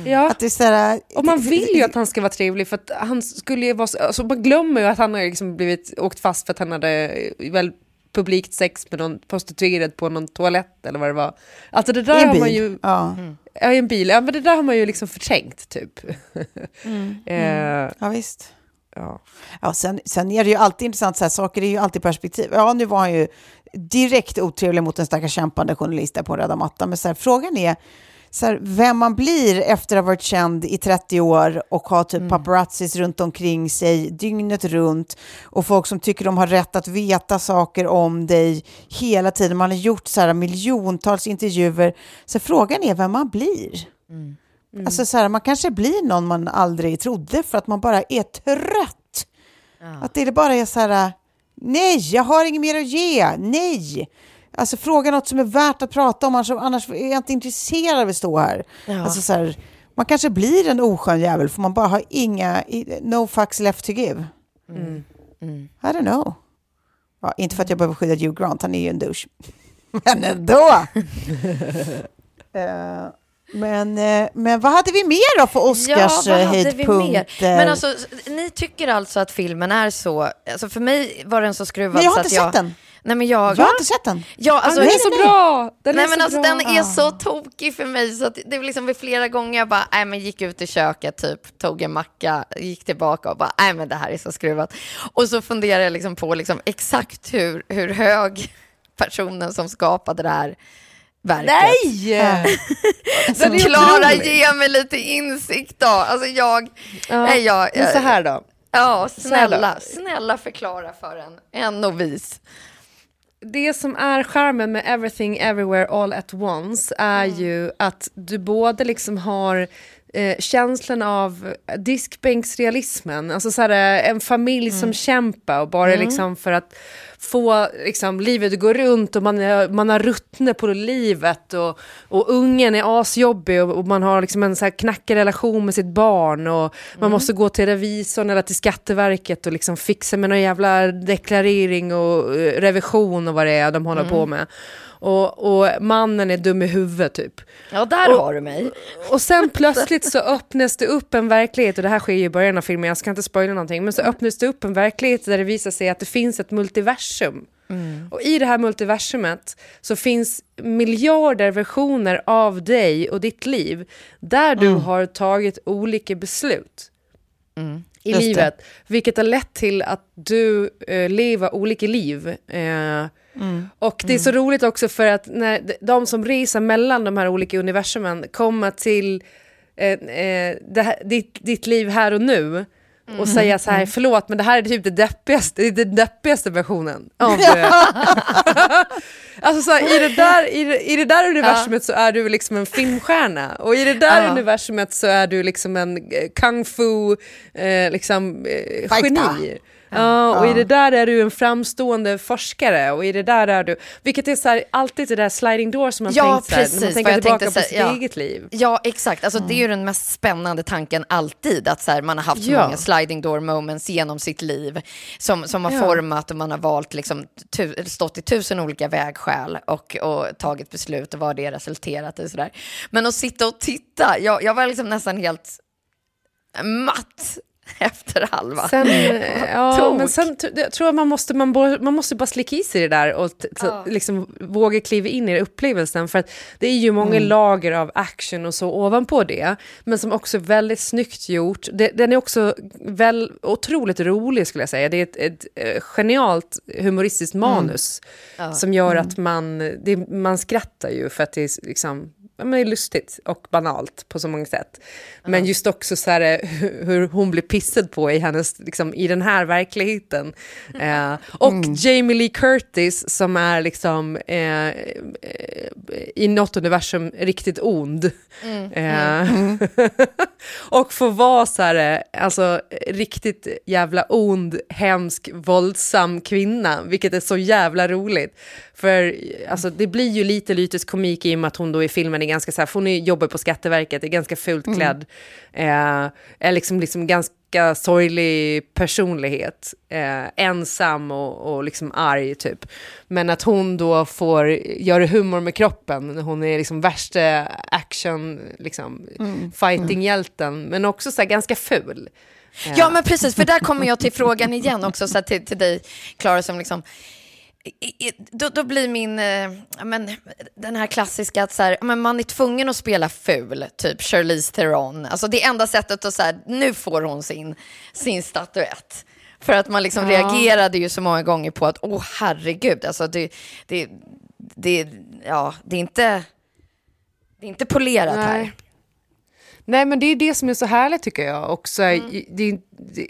C: Ja.
B: Att det är så här,
C: Och man vill ju att han ska vara trevlig för att han skulle ju vara så, alltså man glömmer ju att han har liksom blivit åkt fast för att han hade väl publikt sex med någon prostituerad på någon toalett eller vad det var. Alltså det där
B: I en
C: har man ju...
B: Ja.
C: Ja, i en bil. Ja, men det där har man ju liksom förträngt typ. eh,
B: ja, visst.
C: Ja.
B: Ja, sen, sen är det ju alltid intressant, så här, saker är ju alltid perspektiv. Ja, nu var han ju direkt otrevlig mot en stackars kämpande journalist där på röda mattan. Men så här, frågan är så här, vem man blir efter att ha varit känd i 30 år och ha typ paparazzis runt omkring sig dygnet runt och folk som tycker de har rätt att veta saker om dig hela tiden. Man har gjort så här miljontals intervjuer. Så frågan är vem man blir. Alltså så här, man kanske blir någon man aldrig trodde för att man bara är trött. Att det bara är så här, nej, jag har inget mer att ge, nej. Alltså fråga något som är värt att prata om, annars, är jag inte intresserad av att stå här. Alltså så här, man kanske blir en oskön jävel för man bara har inga, no fucks left to give. I don't know. Ja, inte för att jag behöver skydda Hugh Grant, han är ju en douche. Men ändå! Eh, men, eh, men vad hade vi mer då för Oscars
A: ja,
B: eh, höjdpunkter?
A: Men alltså, ni tycker alltså att filmen är så... Alltså för mig var den så skruvad
B: Men jag har
A: så
B: inte
A: att jag...
B: sett den.
A: Nej, men jag...
B: Jag har inte sett den.
A: Ja, alltså,
C: den är så
B: nej.
C: bra! Den
A: Nej
C: är
A: men
C: så
A: alltså
C: bra.
A: den är så tokig för mig så att det var liksom vid flera gånger jag bara, nej men gick ut i köket typ, tog en macka, gick tillbaka och bara, nej men det här är så skruvat. Och så funderar jag liksom på liksom exakt hur, hur hög personen som skapade det här verket.
C: Nej!
A: Så Klara, ge mig lite insikt då. Alltså jag,
C: Ja,
A: nej jag,
C: men så här då.
A: Ja, snälla, snälla förklara för en, en novis.
C: Det som är charmen med Everything Everywhere All At Once är
A: Mm.
C: ju att du både liksom har eh, känslan av diskbänksrealismen, alltså så här, eh, en familj
A: Mm.
C: som kämpar och bara liksom för att få liksom, livet att gå runt och man, är, man har ruttne på livet och, och ungen är asjobbig och, och man har liksom en så här knackig relation med sitt barn och man måste gå till revisorn eller till Skatteverket och liksom fixa med någon jävla deklarering och eh, revision och vad det är de håller på med. Och, och mannen är dum i huvudet typ.
A: Ja, där
C: Och-
A: har du mig.
C: Och sen plötsligt så öppnas det upp en verklighet, och det här sker ju i början av filmen, jag ska inte spoila någonting, men så öppnas det upp en verklighet där det visar sig att det finns ett multiversum. Och i det här multiversumet så finns miljarder versioner av dig och ditt liv, där du har tagit olika beslut i
B: Just det.
C: livet, vilket har lett till att du eh, lever olika liv. Eh, Och det är så roligt också för att när de som reser mellan de här olika universumen kommer till eh, eh, här, ditt, ditt liv här och nu och
A: Mm.
C: säga så här, förlåt men det här är typ det deppigaste, det är den deppigaste versionen av det. alltså så här, i, det där, i, det, i det där universumet så är du liksom en filmstjärna och i det där
A: Ja.
C: universumet så är du liksom en eh, kung fu eh, liksom, eh, geni. Ja, och i det där är du en framstående forskare och i det där är du, vilket är så här, alltid det där sliding door som man
A: Ja,
C: tänkt här, när man
A: precis,
C: tänker tillbaka
A: tänkte
C: på sitt
A: ja.
C: eget liv.
A: Ja, exakt. Alltså, Det är ju den mest spännande tanken alltid, att så här, man har haft så
C: Ja.
A: många sliding door moments genom sitt liv som, som har
C: Ja.
A: format och man har valt, liksom, tu, stått i tusen olika vägskäl och, och tagit beslut och vad det resulterat i. Sådär. Men att sitta och titta, jag, jag var liksom nästan helt matt efter halva.
C: Sen, ja,
A: Tok.
C: men sen jag tror jag man måste, man, man måste bara slicka i sig det där och t- liksom våga kliva in i upplevelsen. För att det är ju många lager av action och så ovanpå det, men som också är väldigt snyggt gjort. Det, den är också väl, otroligt rolig skulle jag säga. Det är ett, ett, eh, genialt humoristiskt manus som gör att man, det, man skrattar ju för att det är liksom ja, men det är lustigt och banalt på så många sätt. Men just också så här, hur, hon blir pissad på i, hennes, liksom, i den här verkligheten. Eh, och Jamie Lee Curtis som är liksom eh, eh, i något universum riktigt ond. Eh, och får vara så här, eh, alltså riktigt jävla ond, hemsk, våldsam kvinna, vilket är så jävla roligt. För alltså, det blir ju lite lytisk komik i och med att hon då i filmen är ganska så här, för hon är, jobbar på Skatteverket, är ganska fult klädd, eh, är liksom, liksom ganska sorglig personlighet, eh, ensam och, och liksom arg typ. Men att hon då får göra humor med kroppen, hon är liksom värsta action, liksom, fighting-hjälten, men också så här ganska ful.
A: Ja, men precis, för där kommer jag till frågan igen också, så här, till, till dig, Klara, som liksom... Då, då blir min, ja, men, den här klassiska att så här, ja, men man är tvungen att spela ful, typ Charlize Theron. Alltså det enda sättet att så här, nu får hon sin, sin statyett. För att man liksom reagerade ju så många gånger på att, åh herregud, alltså det, det, det, ja, det är inte, det är inte polerat här.
C: Nej. Nej, men det är det som är så härligt tycker jag. Också,
A: Mm.
C: det, det,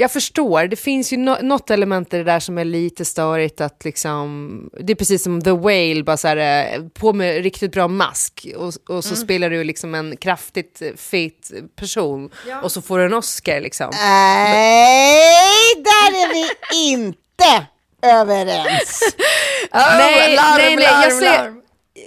C: jag förstår, det finns ju no, något element i det där som är lite störigt. Att liksom, det är precis som The Whale, bara så här, eh, på med riktigt bra mask och, och så spelar du liksom en kraftigt eh, fet person och så får du en Oscar. Liksom.
B: Nej, där är vi inte överens.
C: nej,
A: larm,
C: nej, nej,
A: larm,
C: jag säger,
A: larm.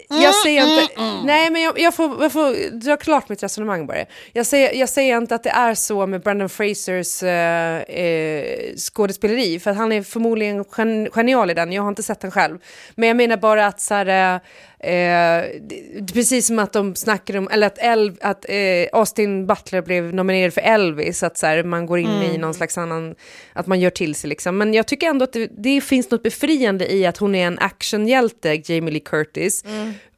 C: Jag säger inte, nej men jag, jag, får, jag får dra klart mitt resonemang bara. Jag säger, jag säger inte att det är så med Brendan Frasers eh, eh, skådespeleri, för att han är förmodligen gen, genial i den, jag har inte sett den själv. Men jag menar bara att så här, eh, det- precis som att de snackar om, eller att, El, att eh, Austin Butler blev nominerad för Elvis, att så här, man går in i någon slags annan, att man gör till sig liksom. Men jag tycker ändå att det, det finns något befriande i att hon är en actionhjälte, Jamie Lee Curtis,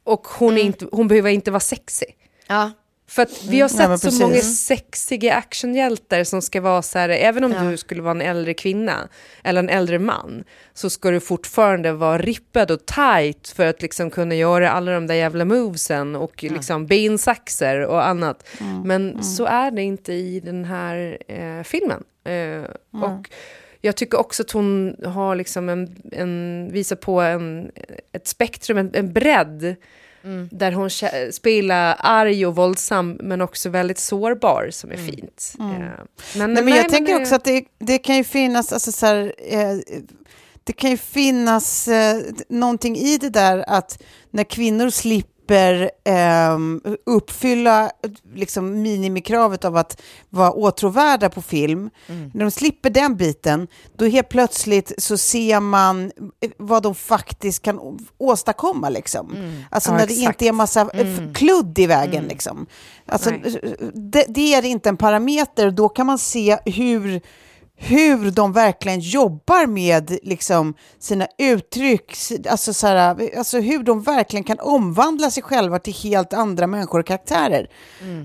C: och hon, är inte, hon behöver inte vara sexig.
A: Ja.
C: För att vi har sett
B: Ja,
C: så många sexiga actionhjältar som ska vara så här, även om
A: Ja.
C: du skulle vara en äldre kvinna eller en äldre man, så ska du fortfarande vara rippad och tight för att liksom kunna göra alla de där jävla movesen och liksom bensaxer och annat. Men så är det inte i den här eh, filmen. Eh, Och jag tycker också att hon har liksom en, en, visar på en, ett spektrum, en, en bredd där hon spelar arg och våldsam men också väldigt sårbar som är fint. Eh, Men,
B: Nej, men jag tänker
C: det-
B: också att det, det kan ju finnas, alltså så här, eh, det kan ju finnas eh, någonting i det där att när kvinnor slipper eh, uppfylla liksom, minimikravet av att vara åtråvärda på film, när de slipper den biten, då helt plötsligt så ser man eh, vad de faktiskt kan åstadkomma. Liksom. Alltså
C: Ja,
B: när det
C: exakt.
B: inte är massa eh, kludd i vägen. Liksom. Alltså,
C: Nej.
B: det, det är inte en parameter, då kan man se hur, hur de verkligen jobbar med liksom, sina uttryck, alltså, så här, alltså hur de verkligen kan omvandla sig själva till helt andra människor och karaktärer.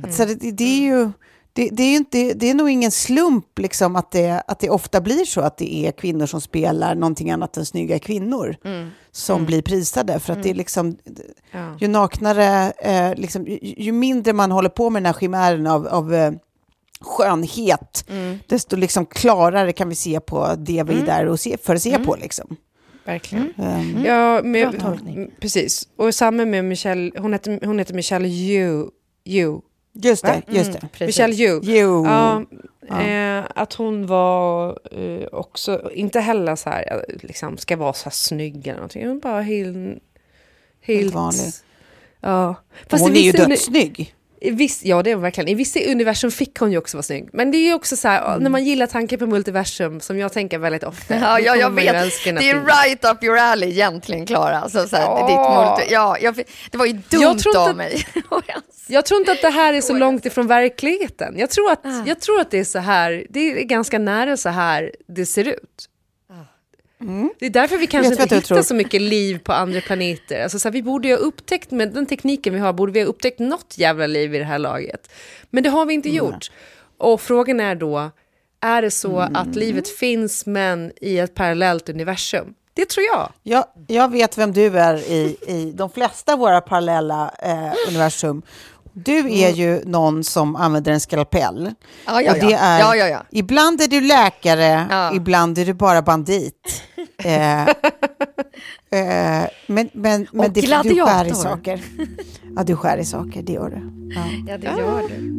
B: Alltså, det, det är ju... det, det, är inte, det är nog ingen slump liksom att det, att det ofta blir så att det är kvinnor som spelar någonting annat än snygga kvinnor som blir prisade. För att det är liksom,
C: Ja.
B: ju naknare, eh, liksom, ju, ju mindre man håller på med den här chimären av, av skönhet, desto liksom klarare kan vi se på det vi är där och se, för att se på. Liksom.
C: Verkligen.
B: Ehm,
C: Ja, med,
A: Bra tolkning.
C: mm, precis. Och samma med Michelle, hon heter, hon heter Michelle Yu. Yu.
B: Just det,
C: Va?
B: just det.
C: Michelle Yu.
B: Jo.
C: Ja,
B: Ja.
C: Eh, att hon var eh, också, inte heller så här, eh, liksom, ska vara så här snygg eller någonting. Hon bara helt... Helt
B: vanlig.
C: Ja.
B: hon
C: i
B: är ju dödssnygg.
C: I viss, ja, det är hon verkligen. I vissa universum fick hon ju också vara snygg. Men det är ju också så här,
B: Mm.
C: när man gillar tanken på multiversum, som jag tänker väldigt ofta.
A: Ja, ja, jag vet. Det är right up your alley egentligen, Klara. Alltså, så här,
C: Ja.
A: ditt multi- ja, jag, det var ju dumt av mig.
C: Jag tror inte att det här är så långt ifrån verkligheten. Jag tror att, jag tror att det är så här, det är ganska nära så här det ser ut. Det är därför vi kanske inte hittar
B: tror?
C: så mycket liv på andra planeter. Alltså så här, vi borde ju ha upptäckt, med den tekniken vi har, borde vi ha upptäckt något jävla liv i det här laget. Men det har vi inte gjort. Och frågan är då, är det så att livet finns men i ett parallellt universum? Det tror jag.
B: Jag, jag vet vem du är i, i de flesta av våra parallella eh, universum. Du är ju någon som använder en skalpell.
A: Ja, ja,
B: Och det
A: ja.
B: är,
A: Ja, ja, ja.
B: Ibland är du läkare,
A: Ja.
B: ibland är du bara bandit. Eh, eh, men men, men
A: Och
B: det, du skär i
A: gladiator.
B: saker. Ja, du skär i saker, det gör du. Ja.
A: Ja, det gör du.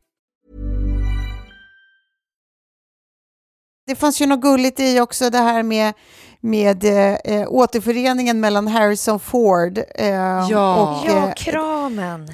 B: Det fanns ju något gulligt i också det här med, med eh, återföreningen mellan Harrison Ford eh,
C: Ja.
B: och...
A: Ja,
B: eh,
A: kramen.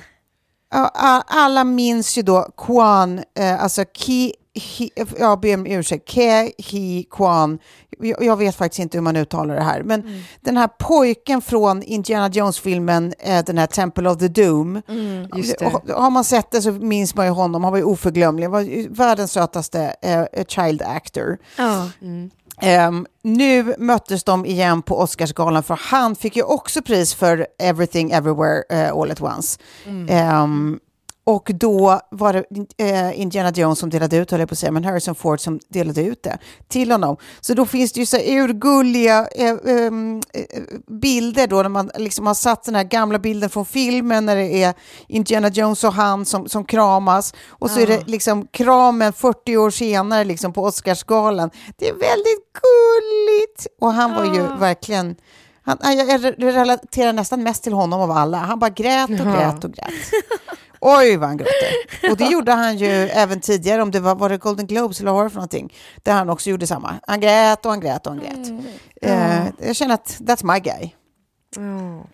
B: Ja, alla minns ju då Kwan, eh, alltså Ki, hi, jag ber om ursäkt, Ke Hi Kwan. Jag, jag vet faktiskt inte hur man uttalar det här, men
A: Mm.
B: den här pojken från Indiana Jones-filmen, eh, den här Temple of the Doom.
A: Mm,
C: just det.
B: Och Har man sett det så minns man ju honom, han var ju oförglömlig, var världens sötaste eh, child actor.
A: Ja.
B: Ehm, nu möttes de igen på Oscarsgalan för han fick ju också pris för Everything Everywhere eh, All at Once. Ehm, och då var det eh, Indiana Jones som delade ut, höll jag på att säga, men Harrison Ford som delade ut det till honom. Så då finns det ju så urgulliga eh, ehm, eh, bilder då, när man liksom har satt den här gamla bilden från filmen när det är Indiana Jones och han som, som kramas. Och så är det liksom kramen 40 år senare liksom på Oscarsgalan. Det är väldigt gulligt! Och han var ju verkligen... Han, jag jag relaterar nästan mest till honom av alla. Han bara grät och grät och grät. Oj, vad han gråter. Och det gjorde han ju även tidigare, om det var, var det Golden Globes eller vad var det för någonting, där han också gjorde samma. Han grät och han grät och han grät. Eh, jag känner att that's my guy.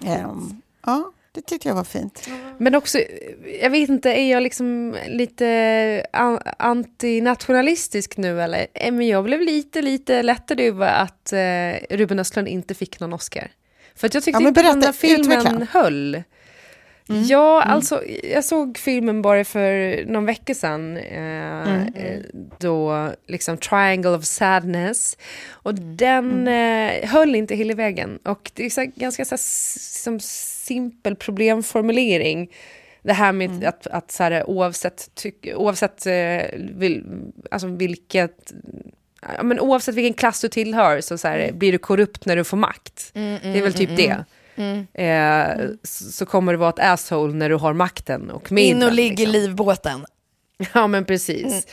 B: Ehm, ja. Det tyckte jag var fint.
C: Men också, jag vet inte, är jag liksom lite an- antinationalistisk nu eller? Eh, Men jag blev lite, lite lättad över att eh, Ruben Östlund inte fick någon Oscar. För jag tyckte
B: Ja,
C: inte den här filmen
B: utveckla.
C: höll. Ja, alltså jag såg filmen bara för någon vecka sedan. Eh, eh, Då liksom Triangle of Sadness. Och den eh, höll inte hela vägen. Och det är så ganska så som simpel problemformulering. Det här med att, att så här, oavsett, tyck, oavsett eh, vil, alltså vilket Ja, men oavsett vilken klass du tillhör så, så här, blir du korrupt när du får makt. det är väl typ det. Eh, så, kommer du vara ett asshole när du har makten och medlen.
A: In och ligg i
C: liksom.
A: livbåten.
C: Ja men precis.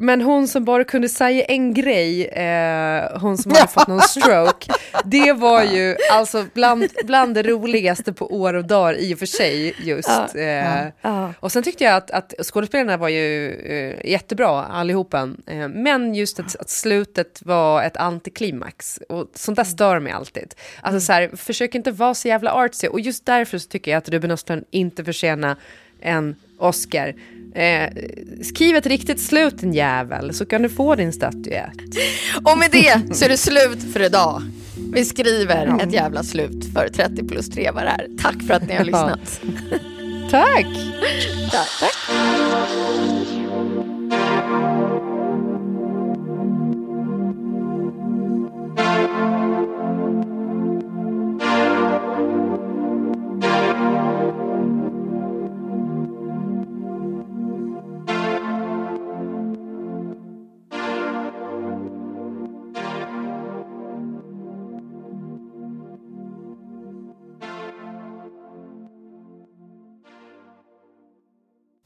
C: Men hon som bara kunde säga en grej, eh, hon som hade fått någon stroke, det var ju alltså bland, bland det roligaste på år och dagar i och för sig just. Eh. Och sen tyckte jag att, att skådespelarna var ju eh, jättebra allihopa, eh, men just att, att slutet var ett antiklimax och sånt där stör mig alltid. Alltså så här, försök inte vara så jävla artsy och just därför så tycker jag att Ruben Östlund inte förtjänar en Oscar. Eh, skriv ett riktigt slut en jävel så kan du få din statyett.
A: Och med det så är det slut för idag. Vi skriver ett jävla slut för 30 plus 3 var här. Tack för att ni har lyssnat.
C: Tack!
A: Tack. tack.